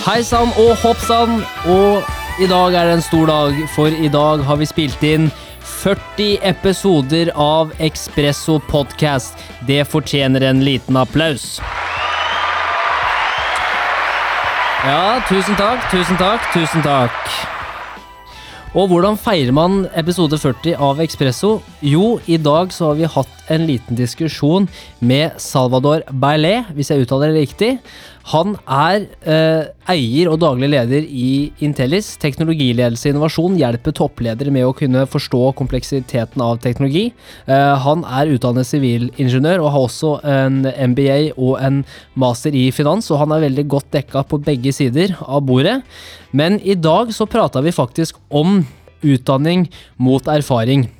Hei sann og hopp sann, og i dag er det en stor dag, for i dag har vi spilt inn 40 episoder av Expresso podcast. Det fortjener en liten applaus. Ja, tusen takk, tusen takk, tusen takk. Og hvordan feirer man episode 40 av Expresso? Jo, i dag så har vi hatt en liten diskusjon med Salvador Bailé, hvis jeg uttaler det riktig. Han er eh, eier og daglig leder i Intellis. Teknologiledelse og innovasjon hjelper toppledere med å kunne forstå kompleksiteten av teknologi. Eh, han er utdannet sivilingeniør og har også en MBA og en master i finans, og han er veldig godt dekka på begge sider av bordet. Men i dag så prata vi faktisk om utdanning mot erfaring.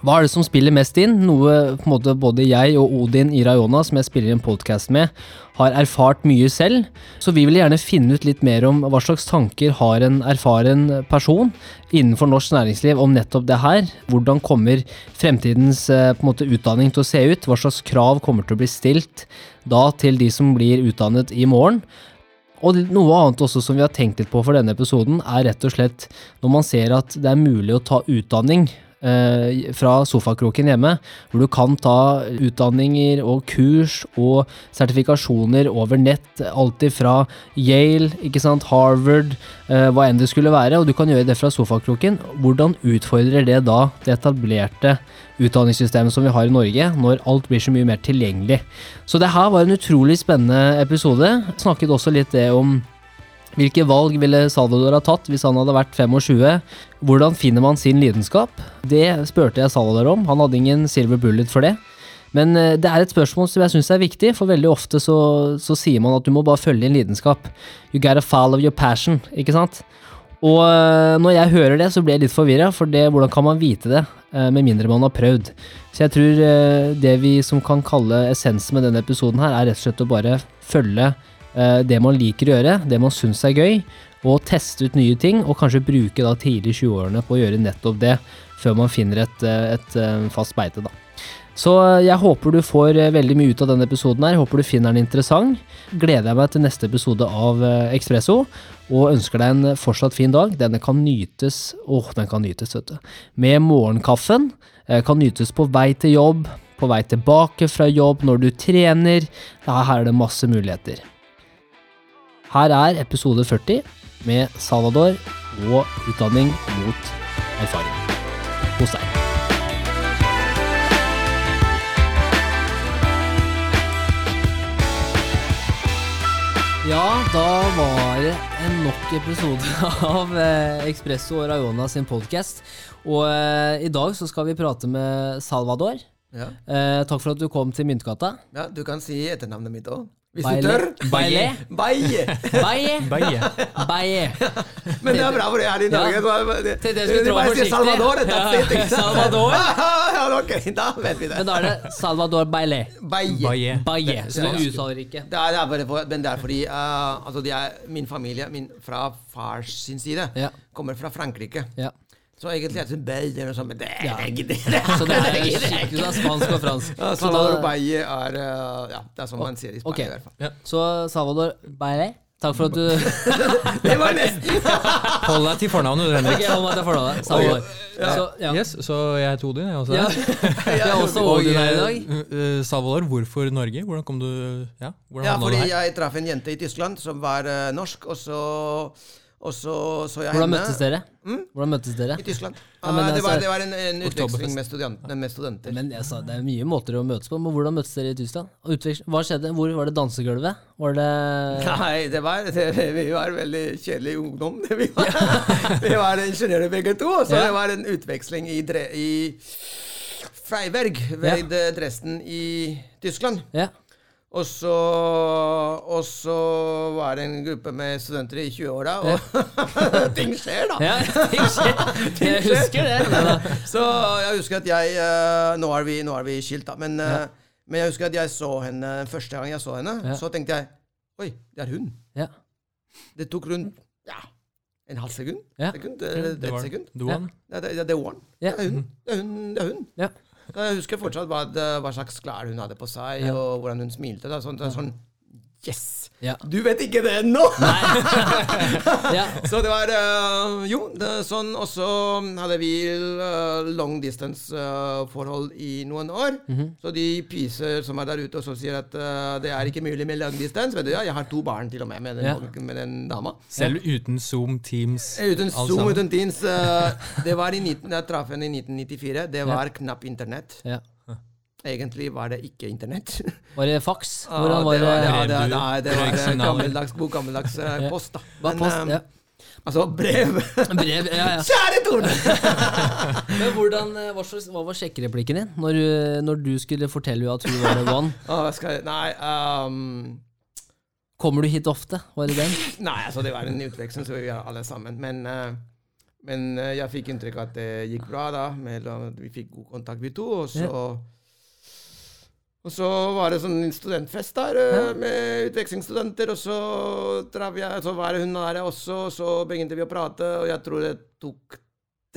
Hva er det som spiller mest inn? Noe på en måte både jeg og Odin i Rayona, som jeg spiller en podkast med, har erfart mye selv. Så vi vil gjerne finne ut litt mer om hva slags tanker har en erfaren person innenfor norsk næringsliv om nettopp det her. Hvordan kommer fremtidens eh, måte, utdanning til å se ut? Hva slags krav kommer til å bli stilt da til de som blir utdannet i morgen? Og noe annet også som vi har tenkt litt på for denne episoden, er rett og slett når man ser at det er mulig å ta utdanning eh, fra sofakroken hjemme, hvor du kan ta utdanninger og kurs og sertifikasjoner over nett, alltid fra Yale, ikke sant, Harvard, eh, hva enn det skulle være, og du kan gjøre det fra sofakroken. Hvordan utfordrer det da det etablerte utdanningssystemet som vi har i Norge, når alt blir så mye mer tilgjengelig? Så det her var en utrolig spennende episode. Snakket også litt det om hvilke valg ville Salvador ha tatt hvis han hadde vært 25? Hvordan finner man sin lidenskap? Det spurte jeg Salvador om. Han hadde ingen silver bullet for det. Men eh, det er et spørsmål som jeg syns er viktig, for veldig ofte så, så, sier man at du må bare følge din lidenskap. You gotta follow your passion, ikke sant? Og eh, når jeg hører det, så blir jeg litt forvirra, for det, hvordan kan man vite det? Eh, med mindre man har prøvd. Så jeg tror det vi som kan kalle essensen med denne episoden her, er rett og slett å bare følge det man liker å gjøre, det man syns er gøy, og teste ut nye ting, og kanskje bruke da tidlig 20-årene på å gjøre nettopp det, før man finner et, eh, et eh, fast beite, da. Så jeg håper du får veldig mye ut av denne episoden her, håper du finner den interessant. Gleder jeg meg til neste episode av Ekspresso, og ønsker deg en fortsatt fin dag. Denne kan nytes, åh, den kan nytes, vet du. Med morgenkaffen. Kan nytes på vei til jobb, på vei tilbake fra jobb, når du trener. Her er det masse muligheter. Her er episode 40 med Salvador og utdanning mot erfaring. Hos deg. Ja, da var det en nok episode av eh, Expresso og Rayona sin podkast. Og eh, i dag så skal vi prate med Salvador. Ja. Eh, takk for at du kom til Myntgata. Ja, Du kan si etternavnet mitt òg. Hvis du tør. Baile. Baie. Baie. Baie. Baie. Men det er bra, for det er i Norge. Ja. Til det skulle tro forsiktig. Salvador. Ja. Salvador. ja, ok, da vet vi det. Men da er det Salvador Baile. Baie. Baie. Så du uttaler ikke. Det er, det er, men det er fordi uh, altså de er, min familie min, fra fars sin side ja. kommer fra Frankrike. Ja. Så egentlig heter det Bayer, og sånn, men det er ja. ikke det. Så det er skikkelig av spansk og fransk. Ja, Salvador Baye er eh, Ja, det er sånn man sier i Spania okay. i hvert fall. Ja. Så Salvador Baye Takk for at du Det var nesten! Hold deg til fornavnet, du, Henrik. hold meg til fornavnet. Salvador. Ja. Så, ja. Yes, så jeg heter Odin, jeg også. Ja. jeg er også Odin her i dag. Uh, Salvador, hvorfor Norge? Hvordan kom du Ja, ja fordi jeg traff en jente i Tyskland som var uh, norsk, og så og så så jeg Hvordan møttes dere? Mm? Hvordan møttes dere? I Tyskland. Ja, men, det, var, det, var, en, en utveksling med, med, studenter. Men jeg sa, Det er mye måter å møtes på, men hvordan møttes dere i Tyskland? Hva skjedde? Hvor Var det dansegulvet? Var det Nei, det var, det, vi var veldig kjedelig ungdom. Vi var, vi var ingeniører begge to, så ja. det var en utveksling i, i Freiberg ved ja. Dresden i Tyskland. Ja. Og så, og så var det en gruppe med studenter i 20-åra, og ting skjer, da! Ja, ting skjer. Jeg husker det. så jeg husker at jeg uh, nå, er vi, nå er vi skilt, da. Men, ja. men, jeg husker at jeg så henne første gang jeg så henne, ja. så tenkte jeg Oi, det er hun. Ja. Det tok rundt ja, en halv sekund. sekund det, det, det, et sekund. Det var det, det, var Det er hun. Det er hun. Det er hun. Jeg husker fortsatt hva, hva slags klær hun hadde på seg, og hvordan hun smilte. Da. Sånn, sånn Yes! Ja. Du vet ikke det ennå! ja. Så det var uh, Jo, det, sånn. Og så hadde vi øh, long distance-forhold i noen år. Mhm. Så de pyser som er der ute og så sier at det er ikke mulig med long distance. Vet du, ja, jeg har to barn til og med med den, Ja. med den dama. Selv uten Zoom, Teams, Uten Zoom, sammen. uten Teams. det var i 19, jeg traff henne i 1994. Det var knapt internett. ja. Egentlig var det ikke internett. Var det faks? Ah, Hvordan var det? Var, ja, det? det, Brevbue, det var en brevsignaler. gammeldags, god gammeldags eh, post, da. Men, post? eh, Ja. Altså brev. Brev, ja, ja. Kjære Tone! Men hvordan, eh, hva, slags, hva var sjekkereplikken din når, du- når du skulle fortelle henne at hun var the one? Å, skal Nei um, Kommer du hit ofte? Var det den? Nei, altså det var en utveksling, så vi gjør alle sammen. Men, uh, men uh, jeg fikk inntrykk av at det gikk bra, da. Mellom, vi fikk god kontakt, vi to. Og så, og så var det sånn studentfest der ja. med utvekslingsstudenter. Og så, jeg, så var hun der også, og så begynte vi å prate, og jeg tror det tok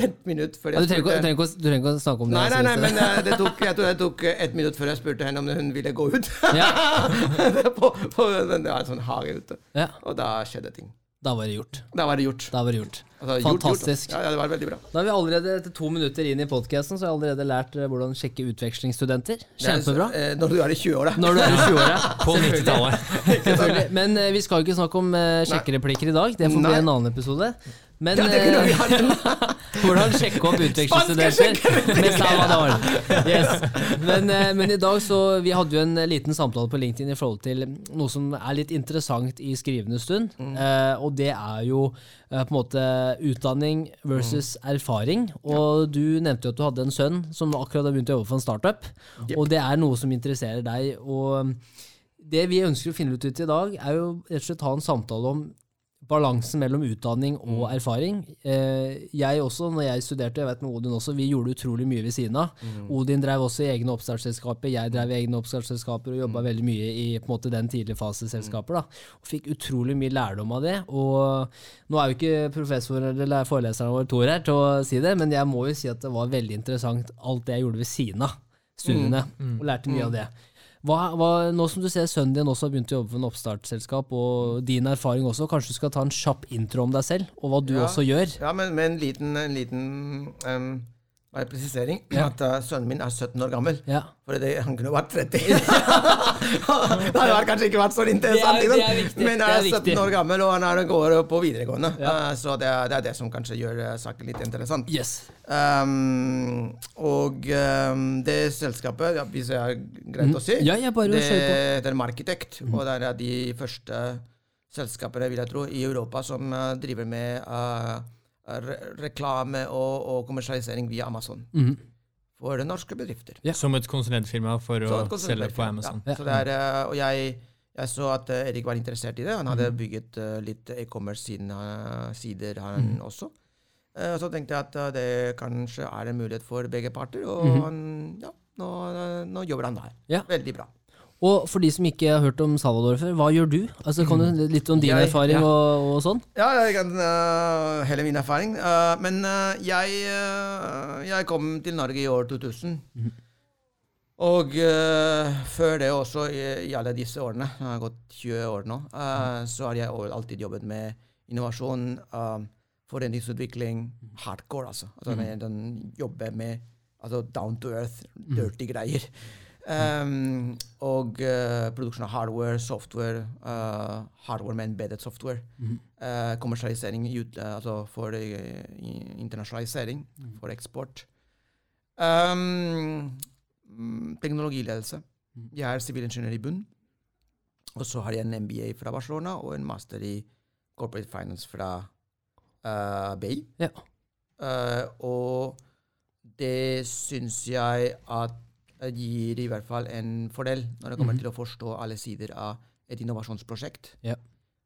et minutt før Ja, jeg du, trenger spurte du, trenger ikke, å- snakke om det. Nei, nei, jeg nei, men eh, det tok, jeg tror det tok ett minutt før jeg spurte henne om hun ville gå ut. Ja. på, på det var en sånn hage ute. Ja, Og da skjedde ting. da var det gjort. Da var det gjort. Da var det gjort. Altså, gjort, gjort, ja, ja, det var veldig bra. Da er vi allerede etter to minutter inn i podkasten så har jeg allerede lært eh, hvordan sjekke utvekslingsstudenter. Kjempebra. Er, eh, Når du er i 20-åra. Når du er i 20-åra. På 90-tallet. Men eh, vi skal jo ikke snakke om eh, sjekkereplikker i dag. Det får bli en annen episode. Men Ja, en hvordan sjekke opp utvekslingsstudenter med Salvador. Yes. Men, uh, men i dag så Vi hadde jo en liten samtale på LinkedIn i forhold til noe som er litt interessant i skrivende stund. eh, og det er jo på en måte utdanning versus erfaring. Og du nevnte jo at du hadde en sønn som akkurat har begynt å jobbe for en startup. Yep. Og det er noe som interesserer deg. Og det vi ønsker å finne ut ut i dag, er jo rett og slett ha en samtale om balansen mellom utdanning og erfaring. Eh, jeg også, når jeg studerte, jeg vet med Odin også, vi gjorde utrolig mye ved siden av. Odin drev også i egne oppstartsselskaper, jeg drev i egne oppstartsselskaper og jobba veldig mye i på en måte, den tidlige faseselskaper. da, og Fikk utrolig mye lærdom av det. og Nå er jo ikke professor eller foreleseren vår Tor her til å si det, men jeg må jo si at det var veldig interessant alt det jeg gjorde ved siden av studiene, og lærte mye av det. Hva, hva, nå som du ser sønnen din også har begynt å jobbe for en oppstartsselskap, og din erfaring også, kanskje du skal ta en kjapp intro om deg selv, og hva du Ja. også gjør? Ja, men med en liten, en liten um, bare presisering. At uh, sønnen min er 17 år gammel. Ja. For det, han kunne vært 30. det hadde kanskje ikke vært så interessant. Det er- det er viktig, Men han er er 17 viktig. år gammel, og han er, går på videregående. Ja. Uh, så det er, det er det som kanskje gjør uh, saken litt interessant. Yes. Um, og um, det selskapet, ja, hvis det er greit å si, Ja, jeg det heter Markitect. Og det er de første selskapene, vil jeg tro, i Europa som driver med uh, re reklame og, og kommersialisering via Amazon. Mhm. For norske bedrifter. Ja. Som et konsulentfirma for å selge på Amazon. Ja. Så det er, uh, og jeg, jeg så at uh, Erik var interessert i det. Han hadde bygget uh, litt e-commerce-sider, han også. Og så tenkte jeg at det kanskje er en mulighet for begge parter, og han, ja, nå, nå jobber han der. Ja. Veldig bra. Og for de som ikke har hørt om Salvador før, hva gjør du? Altså, kan du litt om din Jeg- erfaring ja. og, og sånn? Ja, jeg kan uh, hele min erfaring. Uh, men uh, jeg, jeg kom til Norge i år 2000. Og uh, før det også, i, i alle disse årene, det har gått 20 år nå, uh, så har jeg alltid jobbet med innovasjon, um, forretningsutvikling, hardcore, altså. altså mm. den med altså down to earth, dirty greier. Um, og uh, produksjon av hardware, software, uh, hardware med embedded software. Uh, kommersialisering ut, altså for uh, mm. internasjonalisering, for eksport. Um, mm, teknologiledelse. Jeg er sivilingeniør i bunn. Og så har jeg en MBA fra Barcelona og en master i corporate finance fra BI. Ja. Og det syns jeg at gir i hvert fall en fordel når det kommer til å forstå alle sider av et innovasjonsprosjekt. Ja.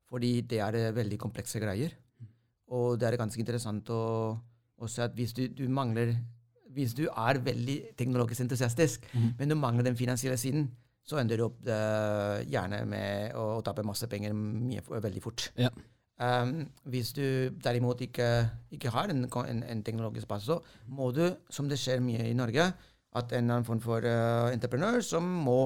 Fordi det er eh, veldig komplekse greier. Og det er ganske interessant å, å se at hvis du, du mangler Hvis du er veldig teknologisk entusiastisk, men du mangler den finansielle siden, så ender du opp uh, gjerne med å, å tape masse penger mye, veldig fort. Ja. Um, hvis du derimot ikke, ikke har en, en, en teknologisk base, så må du, som det skjer mye i Norge, at en eller annen form for uh, entreprenør som må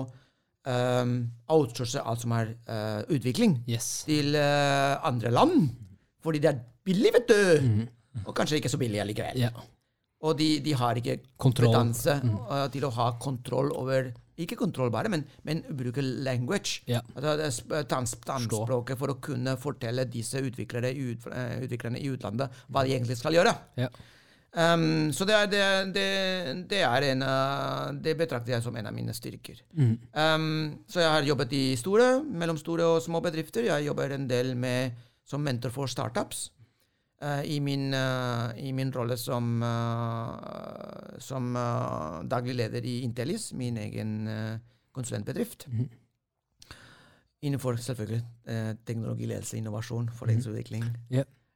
um, outsource alt som er uh, utvikling, Yes. til uh, andre land. Fordi det er billig, vet du! Og kanskje ikke så billig allikevel. Ja. Og de, de har ikke kompetanse eh, til å ha kontroll over Ikke kontroll bare, men, men bruke language. Ja. Altså, det sp- tanns- Tegnspråket for å kunne fortelle disse utviklere ut, utviklerne i utlandet hva de egentlig skal gjøre. Ja. Um, så det er, det, det, det er en Det betrakter jeg som en av mine styrker. Um, så jeg har jobbet i store, mellomstore og små bedrifter. Jeg jobber en del med, som mentor for startups. Uh, i, min, uh, I min rolle som, uh, som daglig leder i Intellis, min egen konsulentbedrift. Innenfor selvfølgelig teknologiledelse, teknologi, ledelse, innovasjon, forretningsutvikling.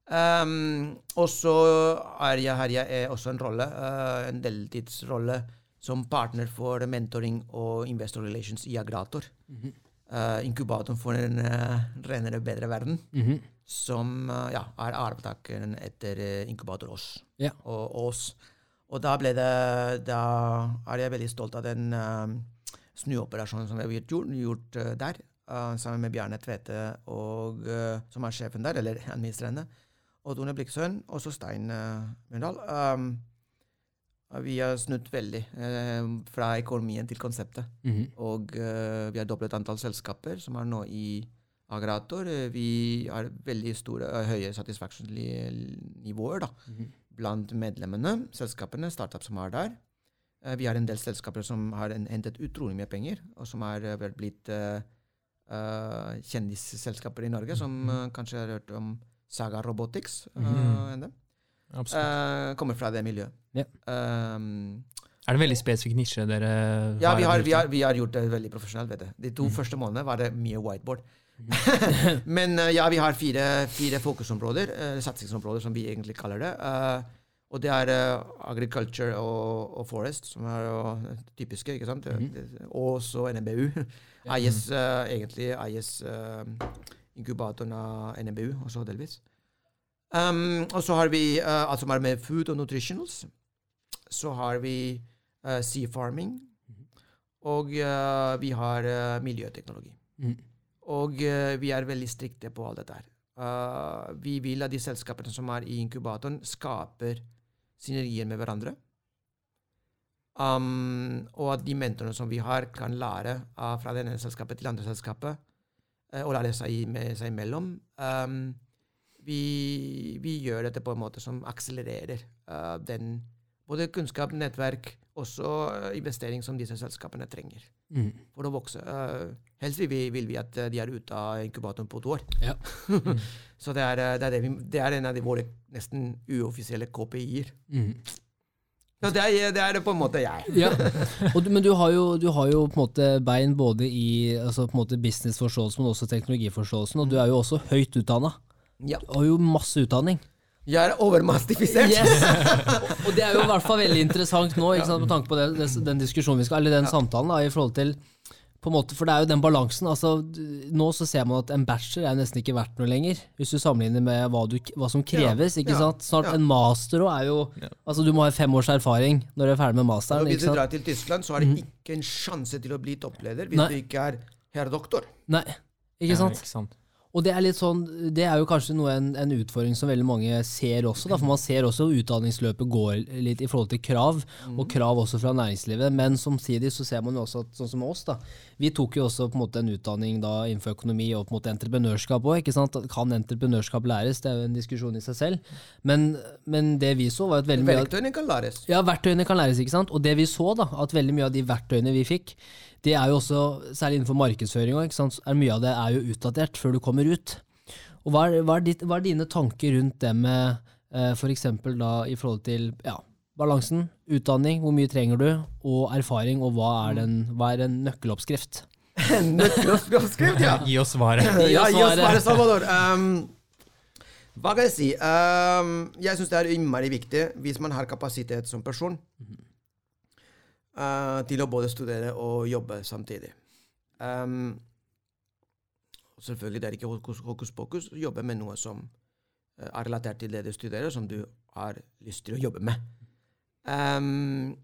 Um, og så er jeg, her jeg er også en rolle, uh, en deltidsrolle, som partner for mentoring og investor relations i Agrator. Eh, inkubatoren for en uh, renere, bedre verden. Mhm. Som eh, ja, er arvtakeren etter Inkubator Ås. Ja. Og Ås. Og da ble det Da er jeg veldig stolt av den snuoperasjonen som vi har gjort, gjort der. sammen med Bjarne Tvete, og, som er sjefen der, eller administrerende. Og Tone Bliksøen, og så Stein uh, Mjøndal. Um, vi har snudd veldig eh, fra økonomien til konseptet. Mhm. Og eh, vi har doblet antall selskaper som er nå i Agrator. Eh, Vi har veldig store, eh, høye satisfaction-nivåer da, Mhm. blant medlemmene, selskapene, startup som er der. Eh, Vi har en del selskaper som har en, hentet utrolig mye penger, og som er eh, blitt kjendisselskaper i Norge, som eh, kanskje har hørt om Saga Robotics. Mhm. uh, kommer fra det miljøet. Yeah. Um, Er det en veldig spesifikk nisje dere ja, vi har, der vi, har, vi har gjort det veldig profesjonelt. vet du. De to Mm. første månedene var det mye whiteboard. Men eh, ja, vi har fire, fire fokusområder, uh, satsingsområder som vi egentlig kaller det. Og det er agriculture og, og forest, som er det typiske. ikke sant? Mm og NMBU. Eies, eh, egentlig eh, inkubatoren av NMBU, også delvis. Um, og så har vi uh, alt som er med food og nutritionals. Så har vi uh, sea farming. Og uh, vi har miljøteknologi. Mm. Og vi er veldig strikte på alt dette her. Vi vil at de selskapene som er i inkubatoren, skaper synergier med hverandre. Um, og at de mentorene som vi har, kan lære av fra det ene selskapet til det andre selskapet, og lære seg, med, seg imellom. Um, vi, vi gjør dette på en måte som akselererer uh, den både kunnskap, nettverk, også eh, investering som disse selskapene trenger mm. for å vokse. Uh, helst vil vi, vil vi at eh, de er ute av inkubatoren på to år. Ja. Så det er, eh, det, er det, vi, det er en av de våre nesten uoffisielle KPI-er. Mhm. Så det er, det er på en måte jeg. Ja, og du, men du har, jo, du har jo på en måte bein både i altså på en måte businessforståelsen, men også teknologiforståelsen, og du er jo også høyt utdanna. Ja. Du har jo masse utdanning. Jeg er overmastifisert. og, og det er jo i hvert fall veldig interessant nå, ikke sant, med tanke på det, det, den diskusjonen vi skal, eller den samtalen, da, i forhold til på en måte, For det er jo den balansen. altså Nå så ser man at en bachelor er nesten ikke verdt noe lenger, hvis du sammenligner med hva, du, hva som kreves. ikke ja, sant? Snart ja. en master òg er jo Ja. altså Du må ha fem års erfaring når du er ferdig med masteren. hvis du drar til Tyskland, så har du ikke en sjanse til å bli toppleder hvis Nei. du ikke er herr doktor. Nei, ikke Ja, ikke sant? Og det er sånn, det er jo kanskje noe en, en utfordring som veldig mange ser også, da, for man ser også utdanningsløpet går litt i forhold til krav, og krav også fra næringslivet, men samtidig så ser man jo også at sånn som oss da, vi tok jo også på en måte en utdanning da innenfor økonomi og på en måte entreprenørskap også. Kan entreprenørskap læres? Det er jo en diskusjon i seg selv, men, men det vi så var at veldig mye Verktøyene kan læres. ja, verktøyene kan læres, ikke sant? Og det vi så, da, at veldig mye av de verktøyene vi fikk, det er jo også, særlig innenfor markedsføring, også, ikke sant? så er mye av det er jo utdatert før du kommer ut. Og hva er, hva er, ditt, hva er dine tanker rundt det med eh, for eksempel da i forhold til ja, balansen, utdanning, hvor mye trenger du, og erfaring, og hva er, den, hva er en nøkkeloppskrift? Nøkkeloppskrift, ja. Gi oss svaret. Gi ja, gi oss svaret. Salvador. Um, hva kan jeg si? Um, jeg syns det er innmari viktig hvis man har kapasitet som person uh, til å både studere og jobbe samtidig. Um, selvfølgelig det er ikke hokus, pokus å jobbe med noe som uh, er relatert til det du studerer, som du har lyst til å jobbe med. Um,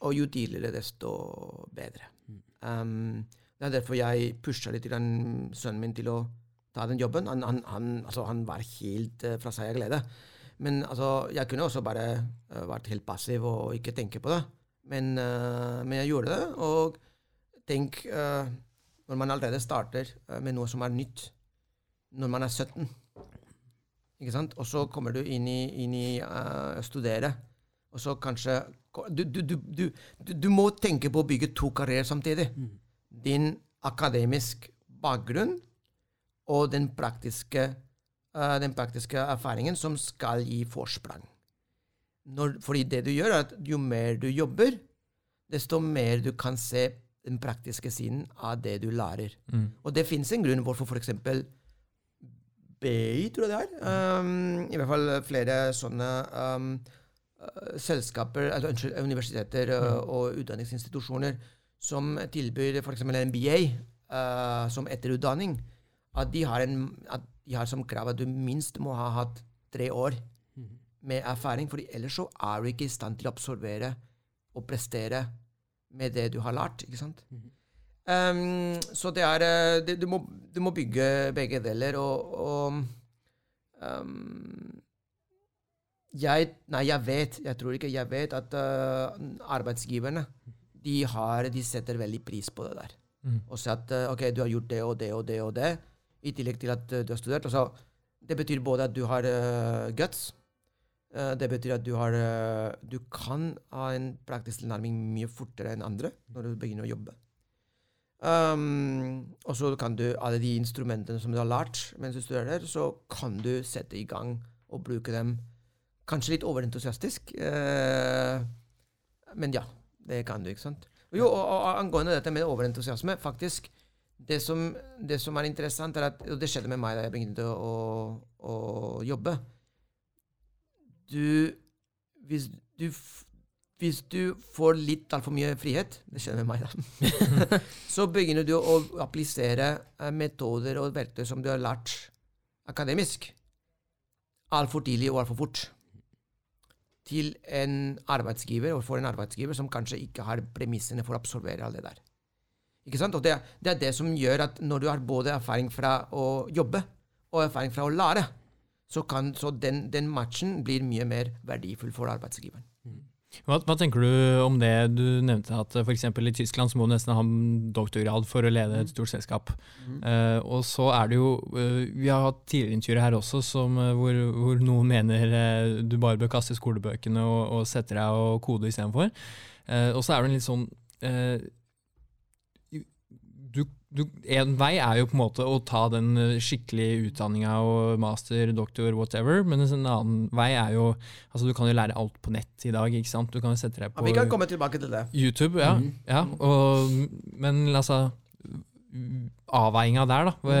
og jo tidligere, desto bedre. Um, Det er derfor jeg pusha litt grann sønnen min til å ta den jobben. Han, han, han, altså, han var helt eh, fra seg av glede. Men altså, jeg kunne også bare eh, vært helt passiv og ikke tenke på det. Men, uh, men jeg gjorde det. Og tenk uh, når man allerede starter eh, med noe som er nytt, når man er 17 ikke sant? Og så kommer du inn i, inn i uh, studere, og så kanskje du, du, du, du, må tenke på å bygge to karrierer samtidig. Din akademisk bakgrunn og den praktiske, uh, den praktiske erfaringen som skal gi forsprang. Når, fordi det du gjør, er at jo mer du jobber, desto mer du kan se den praktiske siden av det du lærer. Mm. Og det fins en grunn hvorfor f.eks. BI, tror jeg det er, um, i hvert fall flere sånne um, uh, selskaper, eller unnskyld, universiteter mm. og utdanningsinstitusjoner som tilbyr f.eks. en MBA uh, som etterutdanning, at de, har en, at de har som krav at du minst må ha hatt tre år med erfaring, for ellers så er du ikke i stand til å absorbere og prestere med det du har lært. ikke sant? Um, så det er eh, det, du, må, du må bygge begge deler, og, og um, jeg, Nei, jeg vet, jeg tror ikke jeg vet at uh, arbeidsgiverne de, har, de setter veldig pris på det der. Mm. Og sier at uh, ok, du har gjort det og det og det og det, i tillegg til at uh, du har studert. Altså, det betyr både at du har guts, det betyr at du har uh, Du kan ha en praktisk tilnærming mye fortere enn andre når du begynner å jobbe. Um, og så kan du alle de instrumentene som du har lært mens du studerer, så kan du sette i gang og bruke dem kanskje litt overentusiastisk. Uh, men ja, det kan du, ikke sant. Jo, og, og angående dette med overentusiasme, faktisk det som, det som er interessant, er at Og det skjedde med meg da jeg begynte å, å jobbe. Du Hvis du hvis du får litt altfor mye frihet, det skjer med meg, da, så begynner du å applisere eh, metoder og verktøy som du har lært akademisk, altfor tidlig og altfor fort, til en arbeidsgiver, og for en arbeidsgiver som kanskje ikke har premissene for å absorbere alt det der. Ikke sant? Og det, det er det som gjør at når du har både erfaring fra å jobbe og erfaring fra å lære, så, kan, så den, den matchen blir mye mer verdifull for arbeidsgiveren. Hva, hva tenker du om det du nevnte, at f.eks. i Tyskland så må du nesten ha en doktorgrad for å lede et stort selskap. Eh, og så er det jo uh, Vi har hatt tidligere intervjuer her også som, uh, hvor, hvor noen mener du bare bør kaste skolebøkene og, og sette deg og kode istedenfor. Uh, og så er det en litt sånn du, En vei er jo på en måte å ta den eh, skikkelige utdanninga og master, doktor, whatever, men en annen vei er jo altså Du kan jo lære alt på nett i dag. ikke sant? Du kan jo sette deg på Ja, vi kan komme tilbake til det. YouTube, ja. Mm. ja og, men altså Avveininga der, da.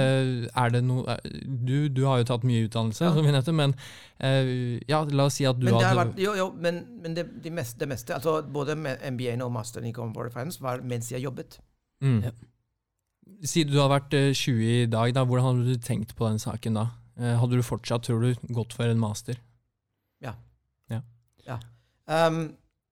Er det noe du, du har jo tatt mye utdannelse, Ja. som vi nevnte, men eh, ja, la oss si at du Men det, har hadde vært, jo, jo, men, men det, det, meste, det meste, altså både MBA-en og masteren i Corporate Finance, var mens jeg jobbet. mm. Ja. Si du har vært eh, 20 i dag, da. Hvordan hadde du tenkt på den saken da? Eh, Hadde du fortsatt, tror du, gått for en master? Um,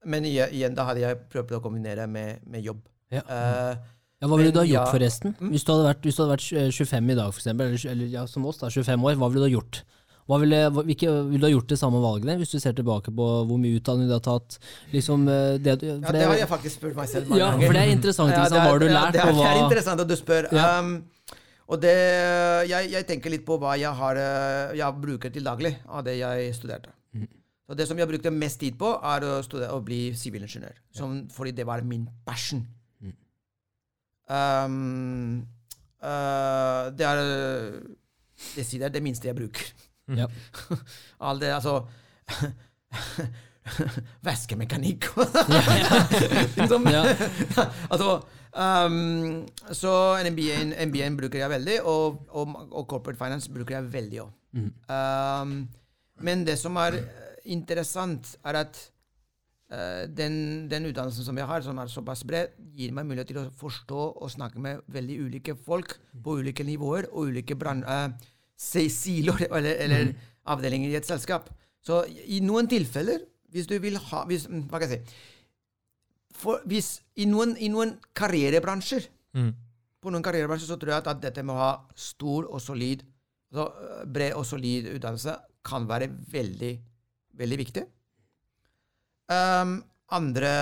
men igjen, da hadde jeg prøvd å kombinere med, med jobb. Ja. Uh, Ja, hva ville du ha gjort, ja. forresten? Mm. Hvis du hadde vært, hvis du hadde vært eh, 25 i dag, for eksempel, eller, eller ja, som oss, da, 25 år, hva ville du ha gjort? Ville, hvilke, ville du ha gjort det samme valgene, hvis du ser tilbake på hvor mye utdanning du har tatt? Liksom, eh, det, ja, det har jeg faktisk spurt meg selv mange ja, ganger. for det er interessant. Ja, Ikke det er- Hva har du ja, lært, det er, det er interessant at du spør. Ja. Um, og det, jeg, jeg tenker litt på hva jeg, har, eh, jeg bruker til daglig av det jeg studerte. Mm. Og Det som jeg brukte mest tid på, er å, studere, å bli sivilingeniør. Som- Fordi det var min passion. Mm. Um, uh, det er det, det minste jeg bruker. Ja. All det, altså Væskemekanikk og liksom, altså, um, så MBA-en MBA bruker jeg veldig, og, og, og corporate finance bruker jeg veldig òg. Mm. Um, men det som er interessant, er at uh, den, den utdannelsen som jeg har, som er såpass bred, gir meg mulighet til å forstå og snakke med veldig ulike folk på ulike nivåer og ulike brann, eh, si- siloer eller, eller avdelinger i et selskap. Så i noen tilfeller, hvis du vil ha hvis, mm, Hva kan jeg si? For hvis, i, noen, I noen karrierebransjer Mm. på noen karrierebransjer så tror jeg at, at dette med å ha stor og solid, altså øh, bred og solid utdannelse kan være veldig, veldig viktig. Um, andre,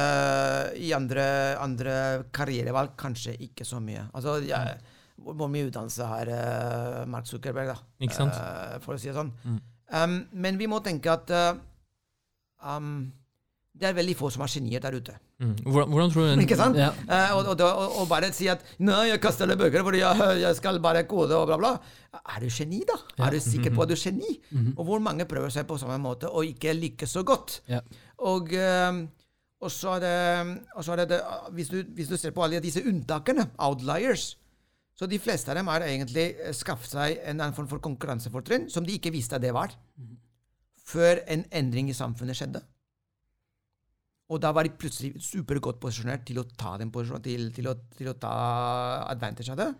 I andre, andre karrierevalg kanskje ikke så mye. Altså, jeg, hvor mye utdannelse har uh, Mark Zuckerberg, da? Eh, for å si det sånn. Mm. Um, men vi må tenke at uh, um, det er veldig få som er genier der ute. Mm. Hvordan, tror du Ikke sant? Ja. Og, og, og, og bare si at 'nei, jeg kaster alle bøker fordi jeg, jeg skal bare kode', og bla, bla. Er du geni, da? Er du sikker på at du er geni? Og hvor mange prøver seg på samme måte og ikke lykkes så godt? Ja. Og, eh, og så er det, så er det, det hvis, du, hvis du ser på alle disse unntakene, outliers Så de fleste av dem har egentlig eh, skaffet seg en annen form for konkurransefortrinn som de ikke visste at det var, før en endring i samfunnet skjedde. Og da var de plutselig supergodt posisjonert til å ta den posisjonen, til, til, å, til å ta advantage av det.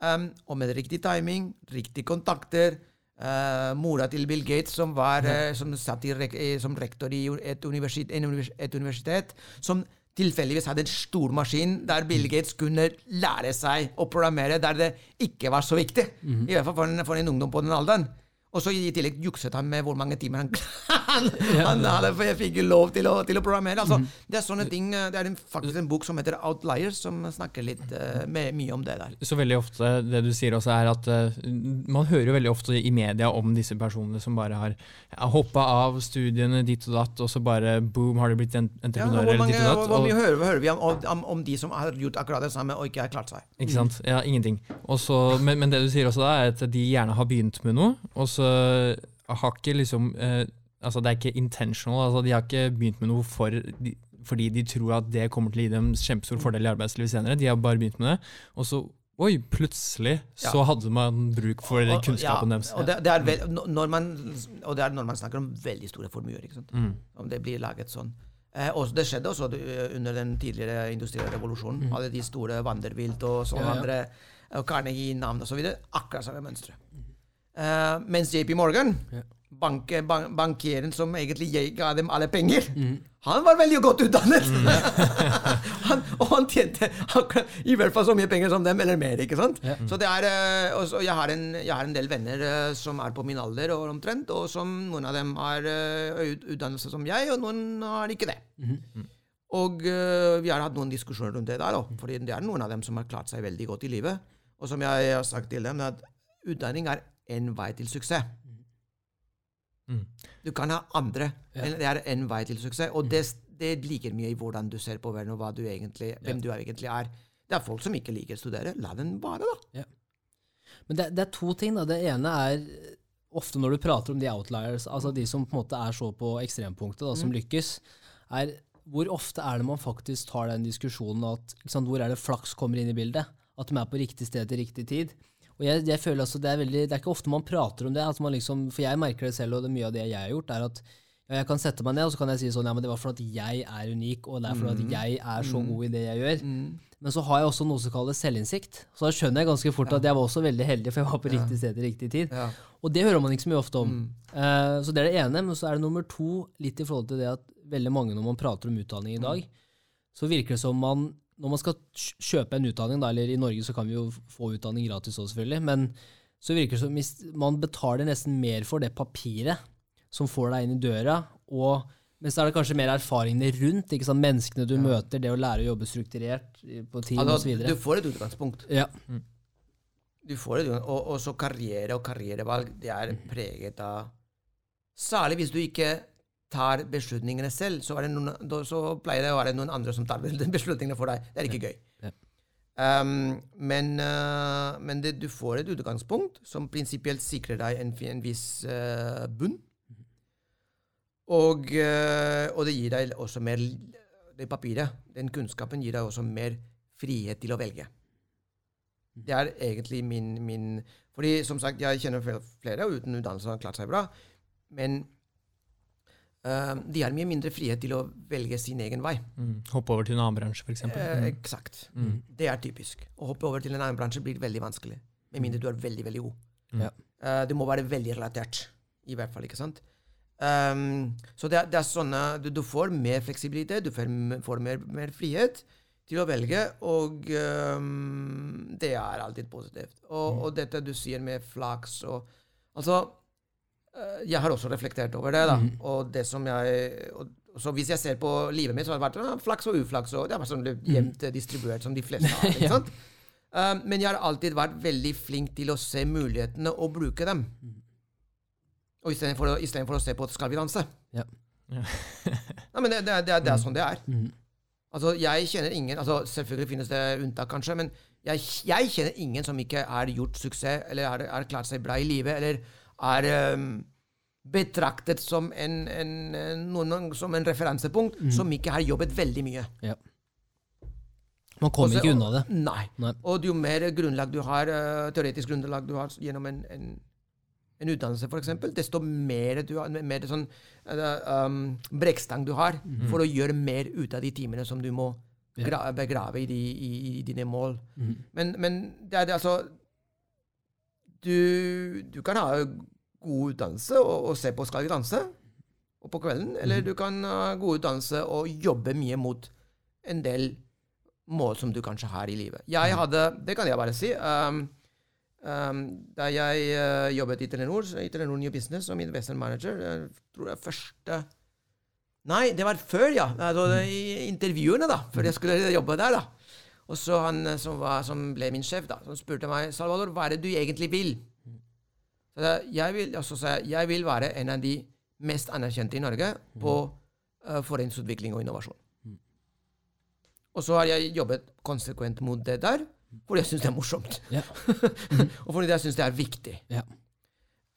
Um, og med riktig timing, riktige kontakter Uh, Mora til Bill Gates, som, var, uh, som satt i, som rektor i et universitet, et universitet, som tilfeldigvis hadde en stor maskin der Bill Gates kunne lære seg å programmere der det ikke var så viktig. I hvert fall for en, for en ungdom på den alderen. Og så i tillegg jukset han med hvor mange timer han, han, han hadde, for jeg fikk jo lov til å, til å programmere. Altså, Det er sånne ting, eh, det er en, faktisk en bok som heter Outliers, som snakker litt uh, med, mye om det der. Så veldig ofte, det du sier også er at uh, Man hører jo veldig ofte i media om disse personene som bare har hoppa av studiene ditt og datt, og så bare boom, har de blitt entreprenører Ja, mange, eller ditt og datt. hvor, mye hører, hører vi om, om, om de som har gjort akkurat det samme og ikke har klart seg? Ikke sant? Ja, ingenting. Og så- men, men det du sier også da, er at de gjerne har begynt med noe, og så har ikke liksom eh, Altså det er ikke intentional, altså de har ikke begynt med noe for de, fordi de tror at det kommer til å gi dem kjempestor fordel i arbeidslivet senere. De har bare begynt med det, og så Oi, plutselig så Ja. hadde man bruk for Og- og- kunnskapen ja, deres. Og det, det er vel, når- man, og det er når man snakker om veldig store formuer. ikke sant? Mm. Om det blir laget sånn. Eh, og det skjedde også eh, under den tidligere industrielle revolusjonen. Alle de store Vanderbilt og sånne Ja, andre, og Carnegie-navn osv. Akkurat samme mønstre. Eh, mens JP Morgan, Ja. bank, bank, bankieren som egentlig ga dem alle penger, han var veldig godt utdannet! han, og han tjente akkurat, i hvert fall så mye penger som dem, eller mer. ikke sant? Ja. Så det er, uh, også, jeg, har en, jeg har en del venner uh, som er på min alder og omtrent, og som noen av dem har eh, utdannelse som jeg, og noen har ikke det. Og eh, vi har hatt noen diskusjoner rundt det der, da, fordi det er noen av dem som har klart seg veldig godt i livet. Og som jeg har sagt til dem, at utdanning er en vei til suksess. Mm. Du kan ha andre, Ja. men det er en vei til suksess. Og det, det ligger mye i hvordan du ser på verden, og du egentlig, hvem du egentlig er. Det er folk som ikke liker å studere. La den være, da. Men det, det er to ting. da. Det ene er ofte når du prater om de outliers, altså de som på en måte er så på ekstrempunktet, da, som lykkes, er hvor ofte er det man faktisk tar den diskusjonen at sant, Hvor er det flaks kommer inn i bildet? At de er på riktig sted til riktig tid. Og jeg, jeg føler altså det er veldig, det er ikke ofte man prater om det. At man liksom, for jeg merker det selv, og det er mye av det jeg har gjort, er at ja, jeg kan sette meg ned og så kan jeg si sånn, ja, men det var fordi jeg er unik, og det er fordi at jeg er så god i det jeg gjør. Men så har jeg også noe som kalles selvinnsikt. Så da skjønner jeg ganske fort at jeg var også veldig heldig, for jeg var på riktig sted til riktig tid. Ja. Og det hører man ikke så mye ofte om. Eh, så det er det ene. Men så er det nummer to, litt i forhold til det at veldig mange når man prater om utdanning i dag, så virker det som man når man skal kjøpe en utdanning, da, eller i Norge så kan vi jo få utdanning gratis også, selvfølgelig, men så virker det som hvis man betaler nesten mer for det papiret som får deg inn i døra, og men så er det kanskje mer erfaringene rundt, ikke sant? menneskene du møter, det å lære å jobbe strukturert på team Altså, osv. du får et utgangspunkt. Ja. Du får et utgangspunkt. Og, og så karriere og karrierevalg, det er preget av Særlig hvis du ikke tar beslutningene selv, så, det noen, så pleier det å være noen andre som tar beslutningene for deg. Det er ikke gøy. Ja. Um, men uh, men det, du får et utgangspunkt som prinsipielt sikrer deg en, en viss uh, bunn. Og, uh, og det gir deg også mer Det papiret, den kunnskapen, gir deg også mer frihet til å velge. Det er egentlig min, min Fordi som sagt, jeg kjenner flere, uten utdannelse som har klart seg bra, men de har mye mindre frihet til å velge sin egen vei. Mm. Hoppe over til en annen bransje, f.eks. Eh, Eksakt. Mm. Det er typisk. Å hoppe over til en annen bransje blir veldig vanskelig. Med mindre du er veldig, veldig god. Mm. Ja. Eh, det må være veldig relatert, i hvert fall. ikke sant? Um, så det er, det er sånne du, du får mer fleksibilitet, du får, får mer, mer frihet til å velge, og um, det er alltid positivt. Og, og dette du sier med flaks og Altså, jeg har også reflektert over det, da. Og det som jeg og, så hvis jeg ser på livet mitt, så har det vært ja, flaks og uflaks, og det har vært sånn jevnt distribuert som de fleste har. ikke sant? Um, men jeg har alltid vært veldig flink til å se mulighetene og bruke dem. Og istedenfor å, i for å se på 'Skal vi danse'. Ja. Nei, men det, det, det, er- det er sånn det er. Mhm. Altså, jeg kjenner ingen altså Selvfølgelig finnes det unntak, kanskje, men jeg, jeg kjenner ingen som ikke har gjort suksess, eller har klart seg bra i livet, eller er um, betraktet som en, en, en, noen, som en referansepunkt, som ikke har jobbet veldig mye. Ja. Man kommer ikke unna det. Nei. Nei. Og jo mer grunnlag du har, uh, teoretisk grunnlag du har gjennom en, en, en utdannelse, f.eks., desto mer du har, mer sånn uh, um, brekkstang du har for å gjøre mer ut av de timene som du må Ja. begrave i, de, i, i dine mål. Mm. Men, men det er det altså du, du kan ha god utdannelse og, og se på Skal vi danse og på kvelden, eller du kan ha god utdannelse og jobbe mye mot en del mål som du kanskje har i livet. Jeg hadde, det kan jeg bare si um, um, Da jeg uh, jobbet i Telenor, i Telenor New Business som investment manager, jeg tror jeg første Nei, det var før, ja. Altså, I intervjuene, da. Før jeg skulle jobbe der. da. Og så han eh, som, var, som ble min sjef, da, som spurte meg Salvador, hva er det du egentlig vil? Så jeg, jeg vil, og så sa jeg jeg vil være en av de mest anerkjente i Norge på uh, foreningsutvikling og innovasjon. Og så har jeg jobbet konsekvent mot det der, fordi jeg syns det er morsomt. Ja. og fordi jeg syns det er viktig. Ja.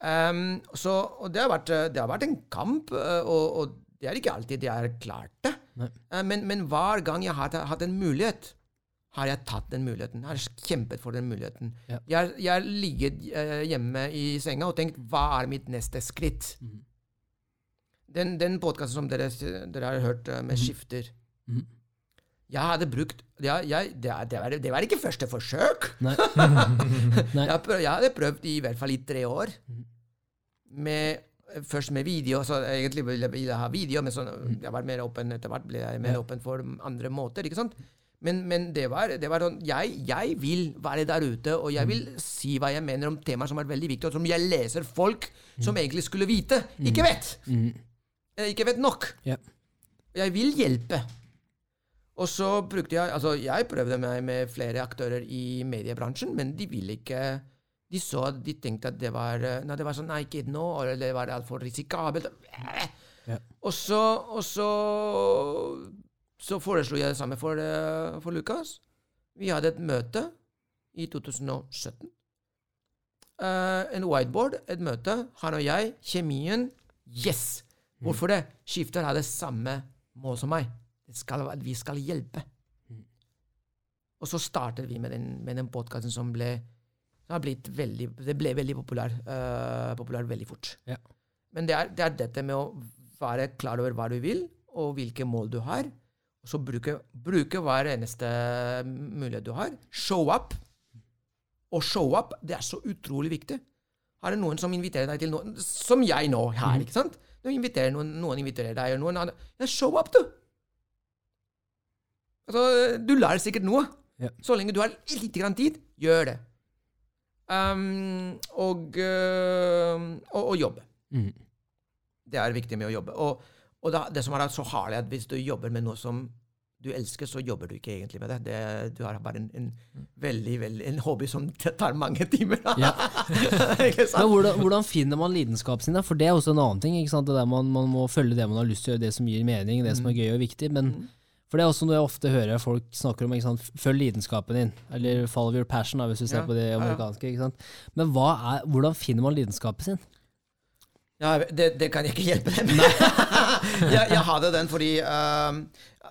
Um, så, og det har, vært, eh, det har vært en kamp, og, og det er ikke alltid jeg har klart det. Men, men hver gang jeg har hatt en mulighet, har jeg tatt den muligheten. Jeg har kjempet for den muligheten. Ja. Jeg har- jeg ligget uh, hjemme i senga og tenkt hva er mitt neste skritt? Mm. Den, den podkasten som dere, dere har hørt uh, med skifter mm. Jeg hadde brukt jeg, jeg, det, det, var, det var ikke første forsøk. Jeg, prøv, jeg hadde prøvd i hvert fall i tre år. Med, først med video, så egentlig ville ville jeg ha video, men så jeg var mer åpen etter hvert. ble jeg mer åpen for andre måter. ikke sant? Men, men det var, det var sånn jeg, jeg vil være der ute, og jeg vil si hva jeg mener om temaer som er veldig viktige, og som jeg leser folk som egentlig skulle vite, ikke vet. Eh, Ikke vet nok. Ja. Jeg vil hjelpe. Og så brukte jeg Altså, jeg prøvde meg med flere aktører i mediebransjen, men de ville ikke De så at de tenkte at det var eh, Nei, det var sånn Nei, ikke nå, eller det var altfor risikabelt. Ja. Og så Og så Så foreslo jeg det samme for, eh, for Lukas. Vi hadde et møte i 2017. Eh, en whiteboard, et møte. Han og jeg. Kjemien. Yes! Hvorfor det? Skifter hadde samme mål som meg. Det skal, vi skal hjelpe. Og så startet vi med den, med den podkasten som ble har blitt veldig, Det ble veldig populær, uh, populær veldig fort. Ja. Men det er, det er dette med å være klar over hva du vil, og hvilke mål du har. Og så bruke, bruke hver eneste mulighet du har. Show up. Og show up, det er så utrolig viktig. Har det noen som inviterer deg til noe Som jeg nå her, ikke sant? Inviterer, noen, noen inviterer deg, og noen andre Ja, show up, du! Altså, du lærer sikkert noe. Ja. Så lenge du har litt grann tid, gjør det. Um, og, øh, og, og jobbe. Mm. Det er viktig med å jobbe. Og, og da, det som er så hardt, er at hvis du jobber med noe som du elsker, så jobber du ikke egentlig med det. det du har bare en, en veldig, veldig, en hobby som tar mange timer. Ja. Men hvordan, hvordan finner man lidenskapen sin? da? For det er også en annen ting. man, man må følge det man har lyst til å gjøre, det som gir mening, det som er gøy og viktig. Men Mm. for det er også noe jeg ofte hører folk snakker om. Følg lidenskapen din. Eller follow your passion, da, hvis du ser Ja, på det amerikanske. Men er, hvordan finner man lidenskapen sin? Ja, det, det kan jeg ikke hjelpe deg med. jeg, jeg hadde den fordi um,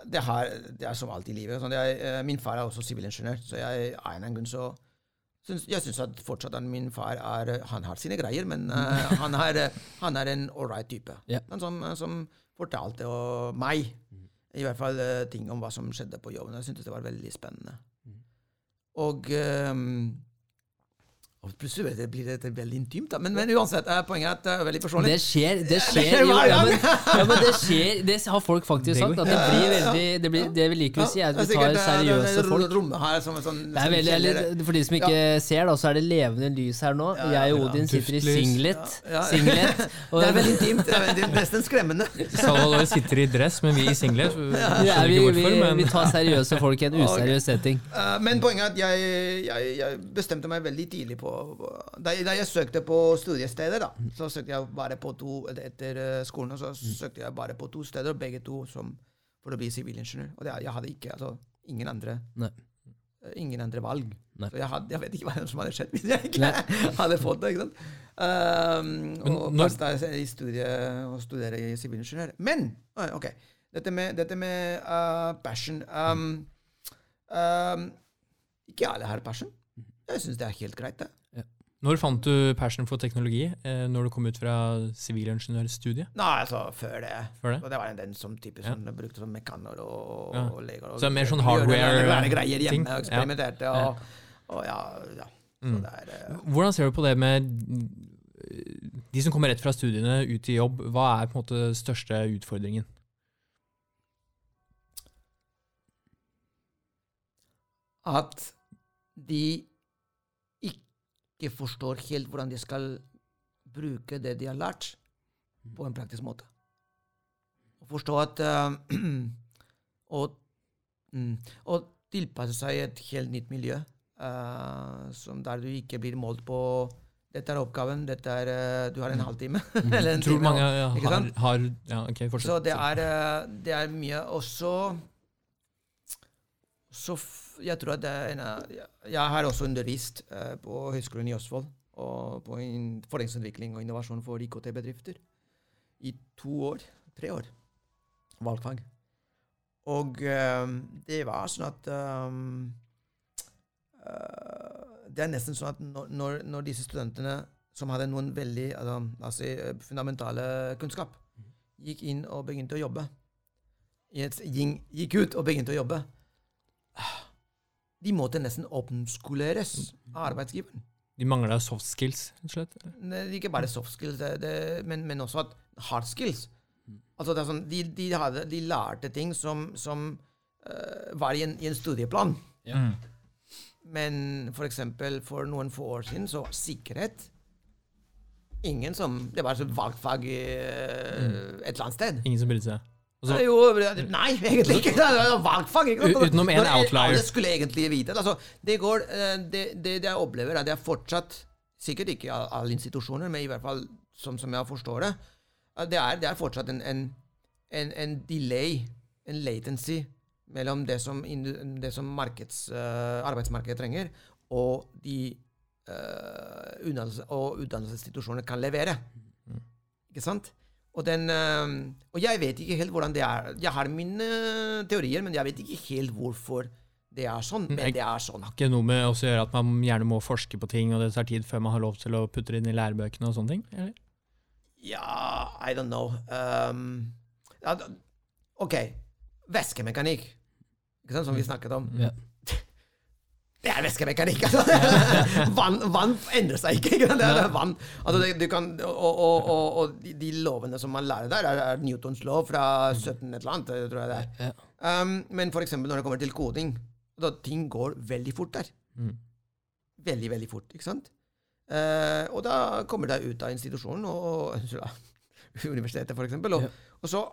det, har, det er som alt i livet. Sånn, jeg, eh, min far er også sivilingeniør, så jeg av en grunn så syns, jeg syns at fortsatt at min far er Han har sine greier, men uh, han, er, han er en ålreit type. Yeah. Han som, som fortalte meg i hvert fall ting om hva som skjedde på jobben. Jeg syntes det var veldig spennende. Og, um, Og plutselig blir det, veldig intimt, da. Men, men uansett, eh, poenget er at det er veldig personlig. Det skjer, det skjer jo, ja, men, ja, men det skjer Det har folk faktisk sagt. At det blir veldig Det, blir, det vi liker å si, er at vi tar eh, seriøse folk. Her som en sånn, Det er veldig, eller, for de som ikke ser, da, så er det levende lys her nå. Jeg og Odin sitter i singlet. Singlet og Det er veldig intimt. Det er veldig, nesten skremmende. Salvador sitter i dress, men vi i singlet. Ja, vi, vi, vi tar seriøse folk i en useriøs setting. Eh, men poenget er at jeg, jeg, jeg bestemte meg veldig tidlig på da, jeg- da jeg søkte på studiesteder, da, så søkte jeg bare på to etter skolen skolen. Så søkte jeg bare på to steder, begge to som, for å bli sivilingeniør. Og det, jeg hadde ikke altså, ingen andre Nei. eh, Ingen andre valg. Nei. Så jeg, hadde, jeg vet ikke hva som hadde skjedd hvis jeg ikke Nei. hadde fått det. ikke sant? Um, og når- da i studie og studere i sivilingeniør. Men ok, dette med, dette med uh, passion um, um, Ikke alle har passion. Jeg syns det er helt greit, det. Når fant du passion for teknologi? Eh, når du kom ut fra sivilingeniørstudiet? Nei, altså før det. Før det? Så det var den som type Ja. brukte som mekaner og, Ja. og leger. Og Så det er mer sånn gjorde hardware- rare greier ting? hjemme og eksperimenterte. Ja. Og, og ja, ja. Så Mm. det er eh, Hvordan ser du på det med de som kommer rett fra studiene ut i jobb? Hva er på en måte største utfordringen? at de ikke forstår helt hvordan de skal bruke det de har lært, på en praktisk måte. Å forstå at uh, og, mm, og tilpasse seg et helt nytt miljø, uh, som der du ikke blir målt på dette er oppgaven, dette er, eh, du har en halvtime. eller en Tror time, mange ja, har, har Ja, ok, fortsett. Så det er, eh, det er mye også så Jeg tror at det er en av Jeg har også undervist eh, på Høgskolen i Østfold og på in- forskningsutvikling og innovasjon for IKT-bedrifter i to år. Tre år. Valgfag. Og um, det var sånn at um, uh, Det er nesten sånn at når, når, disse studentene som hadde noen veldig altså, fundamentale kunnskap, gikk inn og begynte å jobbe gikk ut og begynte å jobbe De måtte nesten omskoleres av arbeidsgiveren. De mangla soft skills, rett og slett? Det ikke bare soft skills, det, det, men, men også at hard skills. Altså det er sånn, de, de, hadde, de lærte ting som, som uh, var i en, i en studieplan. Ja. Mm. Men for eksempel for noen få år siden så var sikkerhet ingen som Det var et valgfag i, eh, et eller annet sted. Ingen som brydde seg? Så- jo, nei, egentlig ikke. Det er valgfag. Ikke sant? Utenom en outlier. Det skulle egentlig vite. Altså, det, går, eh, det, det, jeg opplever, er at jeg fortsatt Sikkert ikke i alle institusjoner, men i hvert fall som, som jeg forstår det. Det er, det er fortsatt en, en, en, en delay, en latency, mellom det som, det som markeds, eh, arbeidsmarkedet trenger, og de uh, utdannelsesinstitusjonene kan levere. Ikke sant? Og, den, eh, og jeg vet ikke helt hvordan det er. Jeg har mine teorier, men jeg vet ikke helt hvorfor det er sånn. Men Jeg- det er sånn. Ikke noe med å gjøre at man gjerne må forske på ting, og det tar tid før man har lov til å putte det inn i lærebøkene og sånne ting? Eller? Ja, I don't know. Um, OK. Væskemekanikk, ikke sant, som vi snakket om. Ja. Det er væskemekanikk! Altså. vann, vann endrer seg ikke. ikke? Det er, vann. Altså, det, du kan, og og, og, og de, lovene som man lærer der, er, Newtons lov fra 17 et eller annet, tror jeg det er. Um, men eksempel når det kommer til koding, da ting går veldig fort der. Mm. Veldig, veldig fort, ikke sant? Uh, og da kommer du ut av institusjonen, og, og universitetet eksempel, og, og så,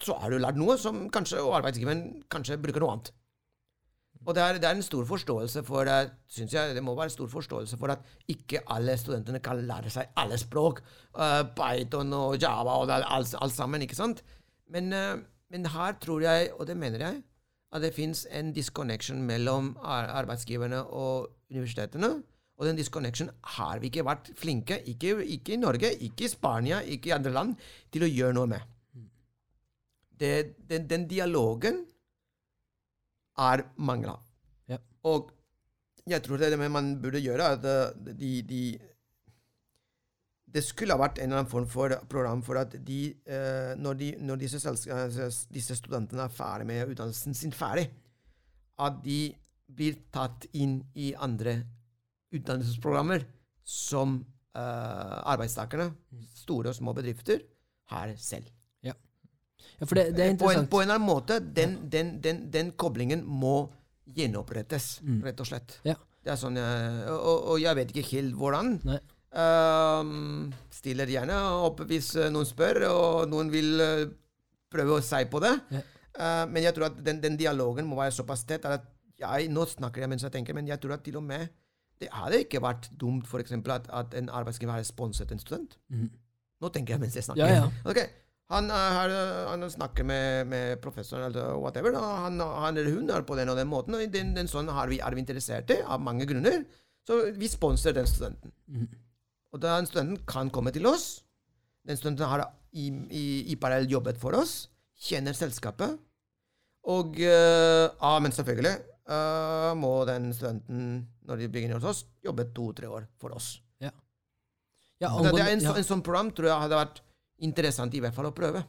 så har du lært noe som kanskje, og arbeidsgiveren kanskje bruker noe annet. Og det er, det er en stor forståelse for synes jeg, det må være en stor forståelse for at ikke alle studentene kan lære seg alle språk. Uh, Python og Java og alt, alt sammen, ikke sant? Men, uh, men her tror jeg, og det mener jeg, at det fins en disconnection mellom arbeidsgiverne og universitetene. Og den disconnection har vi ikke vært flinke, ikke, ikke i Norge, ikke i Spania, ikke i andre land, til å gjøre noe med. Det, den, den dialogen er mangla. Ja. Og jeg tror det er det man burde gjøre, at eh, de, de Det skulle ha vært en eller annen form for program for at de, eh, når, de, når disse, eh, disse studentene er ferdig med utdannelsen sin ferdig, at de blir tatt inn i andre utdannelsesprogrammer som eh, arbeidstakerne, store og små bedrifter, har selv. Ja, for det, det er På en, på en eller annen måte, den, den, den, den koblingen må gjenopprettes, rett og slett. Ja. Det er sånn, og, og- jeg vet ikke helt hvordan. Nei. Um, stiller gjerne opp hvis eh, noen spør, og noen vil eh, prøve å si på det. Ja. Uh, men jeg tror at den, den dialogen må være såpass tett at jeg, Nå snakker jeg mens jeg tenker, men jeg tror at til og med det hadde ikke vært dumt for eksempel, at, at en arbeidsgiver hadde sponset en student. Mm. Nå tenker jeg mens jeg snakker. Ja, ja. Ok, Han, har, han snakker med, med professoren eller whatever. Da. Han, han eller hun er på den og den måten, og den, den sånn har vi, er vi interessert i av mange grunner. Så vi sponser den studenten. Mm. Og den studenten kan komme til oss. Den studenten har i, i, i parallell jobbet for oss, kjenner selskapet. Og uh, ja, men selvfølgelig uh, må den studenten, når de begynner hos oss, jobbe to-tre år for oss. Ja, Så det det, er en, ja. en sånn program tror jeg hadde vært interessant i hvert fall å prøve.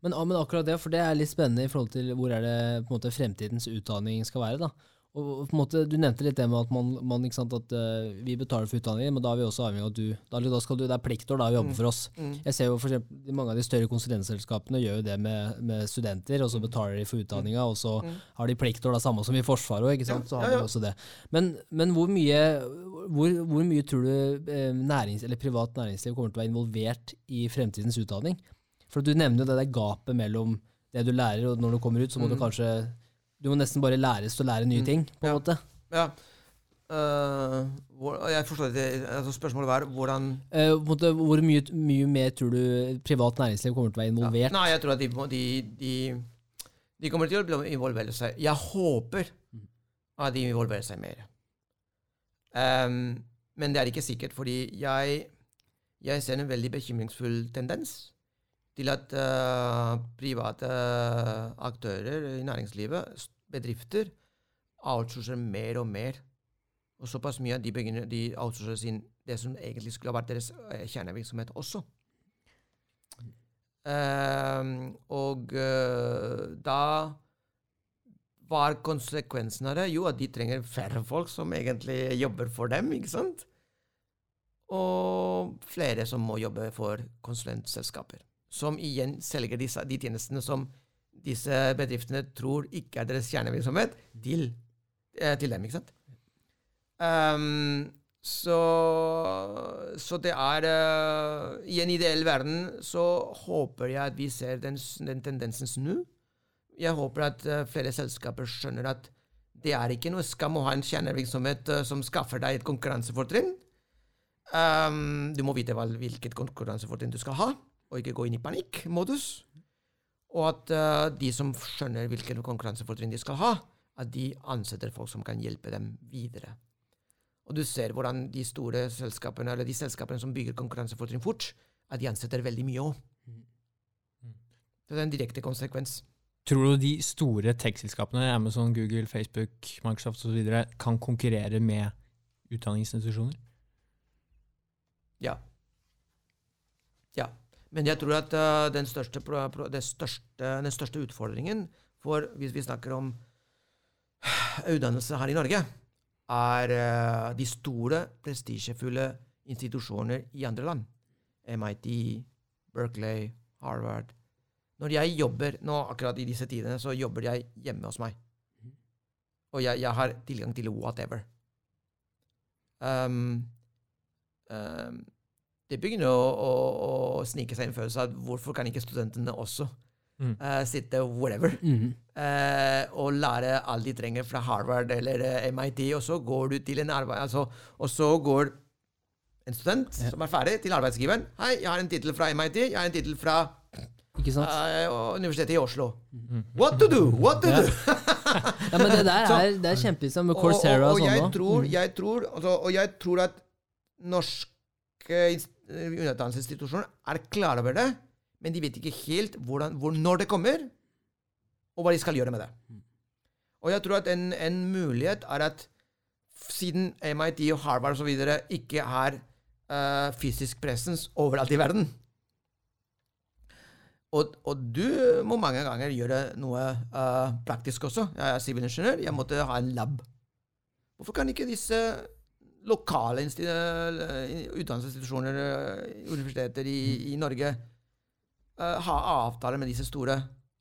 Men, ja, men akkurat det, for det er litt spennende i forhold til hvor er det på en måte fremtidens utdanning skal være. da. Og på en måte, Du nevnte litt det med at man, man sant, at uh, vi betaler for utdanningen, men da er vi også avhengig av at du da, da skal du, Det er pliktår da å jobbe for oss. Mm. Jeg ser jo for eksempel, Mange av de større konsulentselskapene gjør jo det med, med studenter, og så betaler de for utdanninga, og så har de pliktår, da, samme som i Forsvaret òg. Så har Mm. Ja, ja. også det. Men, men hvor, mye, hvor, hvor mye tror du eh, nærings, eller privat næringsliv kommer til å være involvert i fremtidens utdanning? For du nevner jo det der gapet mellom det du lærer, og når du kommer ut, så må du kanskje Du må nesten bare læres å lære nye ting, på en Mm. Ja. måte. Ja. Uh, hvor, jeg forstår ikke. Altså spørsmålet var hvordan uh, måte hvor mye, mye mer tror du privat næringsliv kommer til å være involvert? Nei, jeg tror at de, de, de, de kommer til å involvere seg. Jeg håper at de involverer seg mer. Um, men det er ikke sikkert, fordi jeg, jeg ser en veldig bekymringsfull tendens til at eh, private aktører i næringslivet, bedrifter, outsourcer mer og mer. Og såpass mye at de, begynner, de outsourcer sin, det som egentlig skulle ha vært deres eh, kjernevirksomhet også. Uh, og uh, da var konsekvensen av det jo at de trenger færre folk som egentlig jobber for dem, ikke sant? Og flere som må jobbe for konsulentselskaper. Som igjen selger disse, de tjenestene som disse bedriftene tror ikke er deres kjernevirksomhet, til, eh, til dem, ikke sant? Um, så, så det er uh, I en ideell verden så håper jeg at vi ser den, den tendensen snu. Jeg håper at uh, flere selskaper skjønner at det er ikke noe skam å ha en kjernevirksomhet uh, som skaffer deg et konkurransefortrinn. Um, du må vite hvilket konkurransefortrinn du skal ha, og ikke gå inn i panikkmodus. Og at uh, de som skjønner hvilke konkurransefortrinn de skal ha, at de ansetter folk som kan hjelpe dem videre. Og du ser hvordan de store selskapene, eller de selskapene som bygger konkurransefortrinn fort, at de ansetter veldig mye òg. Det er en direkte konsekvens. Tror du de store tech-selskapene, Amazon, Google, Facebook, Microsoft osv., kan konkurrere med utdanningsinstitusjoner? Ja. Ja. Men jeg tror at eh, den, største, største, den største utfordringen for, hvis vi snakker om utdannelse her i Norge, er eh, de store, prestisjefulle institusjoner i andre land. MIT, Berkeley, Harvard. Når jeg jobber nå, akkurat i disse tidene, så jobber jeg hjemme hos meg. Og jeg, jeg har tilgang til whatever. Um, um, det begynner å, å, å snike seg en følelse av hvorfor kan ikke studentene også Mm. uh, sitte whatever mm. uh, og lære alt de trenger fra Harvard eller eh, MIT, og så går du til en arbeid... Altså, og så går en student Ja. som er ferdig, til arbeidsgiveren. 'Hei, jeg har en tittel fra MIT. Jeg har en tittel fra Ikke sant? eh, Universitetet i Oslo.' What to do? What to Ja. do? Ja, men det der er, det er kjempeinteressant med Og- Coursera og, og, og, jeg sånn. tror, da. jeg tror, altså, og jeg tror at norske inst- er klar over det, men de vet ikke helt hvordan, hvor, når det kommer, og hva de skal gjøre med det. Og jeg tror at en, en mulighet er at siden MIT og Harvard osv. ikke har uh, fysisk presens overalt i verden og, og du må mange ganger gjøre noe uh, praktisk også. Jeg er sivilingeniør. Jeg måtte ha en lab. Hvorfor kan ikke disse lokale eh, utdannelsesinstitusjoner, eh, universiteter i, i Norge, uh, har avtaler med disse store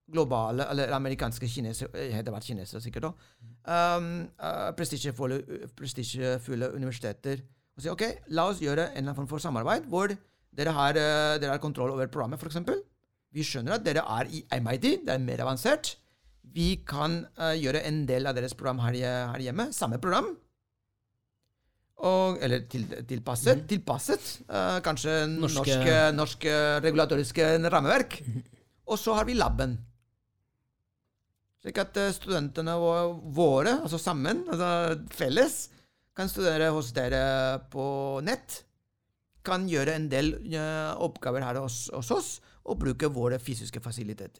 globale, eller amerikanske kinesere, eh, det vært kinesere sikkert òg, um, uh, prestisjefulle universiteter, og sier ok, la oss gjøre en eller annen form for samarbeid hvor dere har, uh, dere har kontroll over programmet, f.eks. Vi skjønner at dere er i MIT, det er mer avansert. Vi kan eh, gjøre en del av deres program her, her hjemme, samme program. Og, eller til, tilpasset. tilpasset uh, kanskje Norske- norske, norske regulatoriske rammeverk. Og så har vi laben. Slik at eh, studentene våre, altså sammen, altså felles, kan studere hos dere på nett. Kan gjøre en del uh, oppgaver her hos, hos oss, og bruke våre fysiske fasiliteter.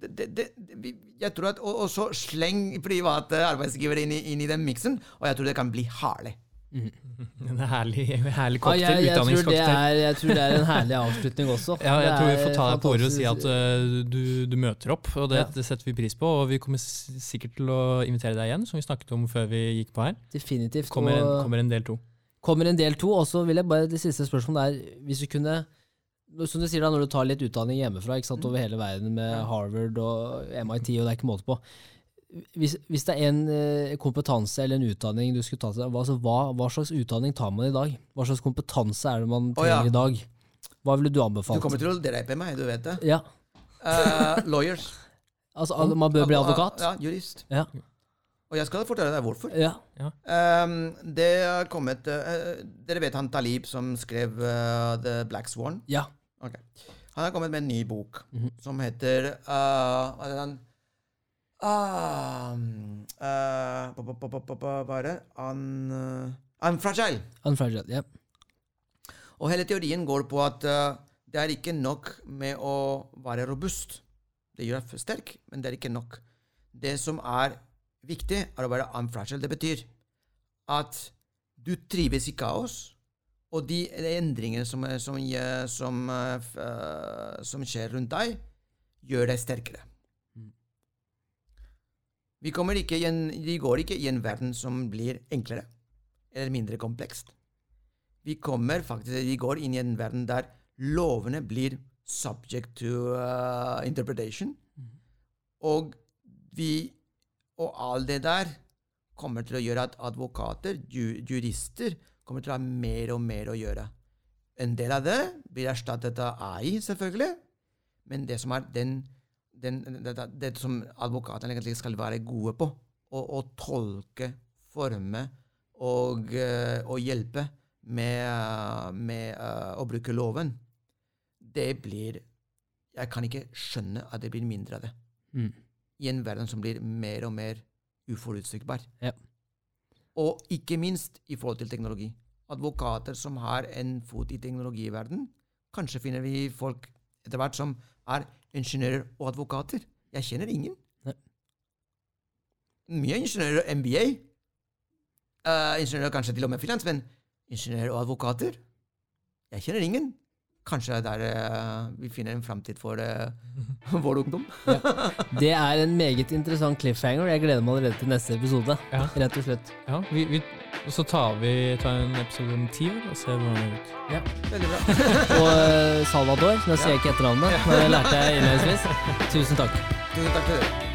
Det, det, det, jeg tror at, og, og så sleng private arbeidsgivere inn i, inn i den miksen, og jeg tror det kan bli herlig. En herlig, herlig cocktail. Ah, jeg, jeg, tror det er, jeg tror det er en herlig avslutning også. Ja, jeg Det tror vi får ta deg på ordet og si at uh, du, du møter opp, og det, Ja. det setter vi pris på. Og vi kommer sikkert til å invitere deg igjen, som vi snakket om før vi gikk på her. Definitivt. Kommer en, kommer en del to. kommer en del to, og så vil jeg bare det siste spørsmålet er hvis du kunne Som du sier da, når du tar litt utdanning hjemmefra ikke sant, over hele verden med Harvard og MIT, og det er ikke måte på Hvis, hvis det er en eh, kompetanse eller en utdanning du skulle ta til deg, altså, hva, hva slags utdanning tar man i dag? Hva slags kompetanse er det man Å, ja. trenger i dag? Hva ville du anbefalt? Du kommer til å drepe meg, du vet det. Ja, Uh, lawyers. altså al- Man bør bli advokat? Ja, jurist. Ja. Og jeg skal fortelle deg hvorfor. ja. Um, det har kommet uh, Dere vet han Talib som skrev uh, The Black Swan? ja. Ok. Han har kommet med en ny bok Mhm. som heter Hva er det han Hva er det? Uh, Unfragile. Unfragile. Ja. Og hele teorien går på at uh, det er ikke nok med å være robust. Det gjør deg sterk, men det er ikke nok. Det som er viktig, er å være unfragile. Det betyr at du trives i kaos, og de endringene som, er- som, som, f- uh, som skjer rundt deg, gjør deg sterkere. Vi, ikke i en, de går ikke i en verden som blir enklere eller mindre komplekst. Vi kommer faktisk, de går inn i en verden der lovene blir subject to uh, interpretation. Og vi Og alt det der kommer til å gjøre at advokater, ju, jurister, kommer til å ha mer og mer å gjøre. En del av det blir erstattet av AI, selvfølgelig. Men det som den, den, det, det, som advokatene egentlig skal være gode på, å, å tolke, forme og, eh, og hjelpe med, med eh, å bruke loven, det blir Jeg kan ikke skjønne at det blir mindre av det. Mm. I en verden som blir mer og mer uforutsigbar. Ja. Og ikke minst i forhold til teknologi. Advokater som har en fot i teknologiverden. Kanskje finner vi folk etter hvert som er ingeniører og advokater. Jeg kjenner ingen. Nei. Mye ingeniører og MBA. Uh, ingeniører kanskje til og med finans, men ingeniører og advokater? Jeg kjenner ingen. Kanskje det er der eh, vi finner en framtid for eh, vår ungdom. Det er en meget interessant cliffhanger. Jeg gleder meg allerede til neste episode. Ja. Rett og slett. Ja, vi, vi, og så tar vi tar en episode om ti år og ser hvordan det går ut. Veldig bra. Og eh, Salvador, nå sier jeg ikke etternavnet, men det lærte jeg innledningsvis. Tusen takk. Tusen takk til dere.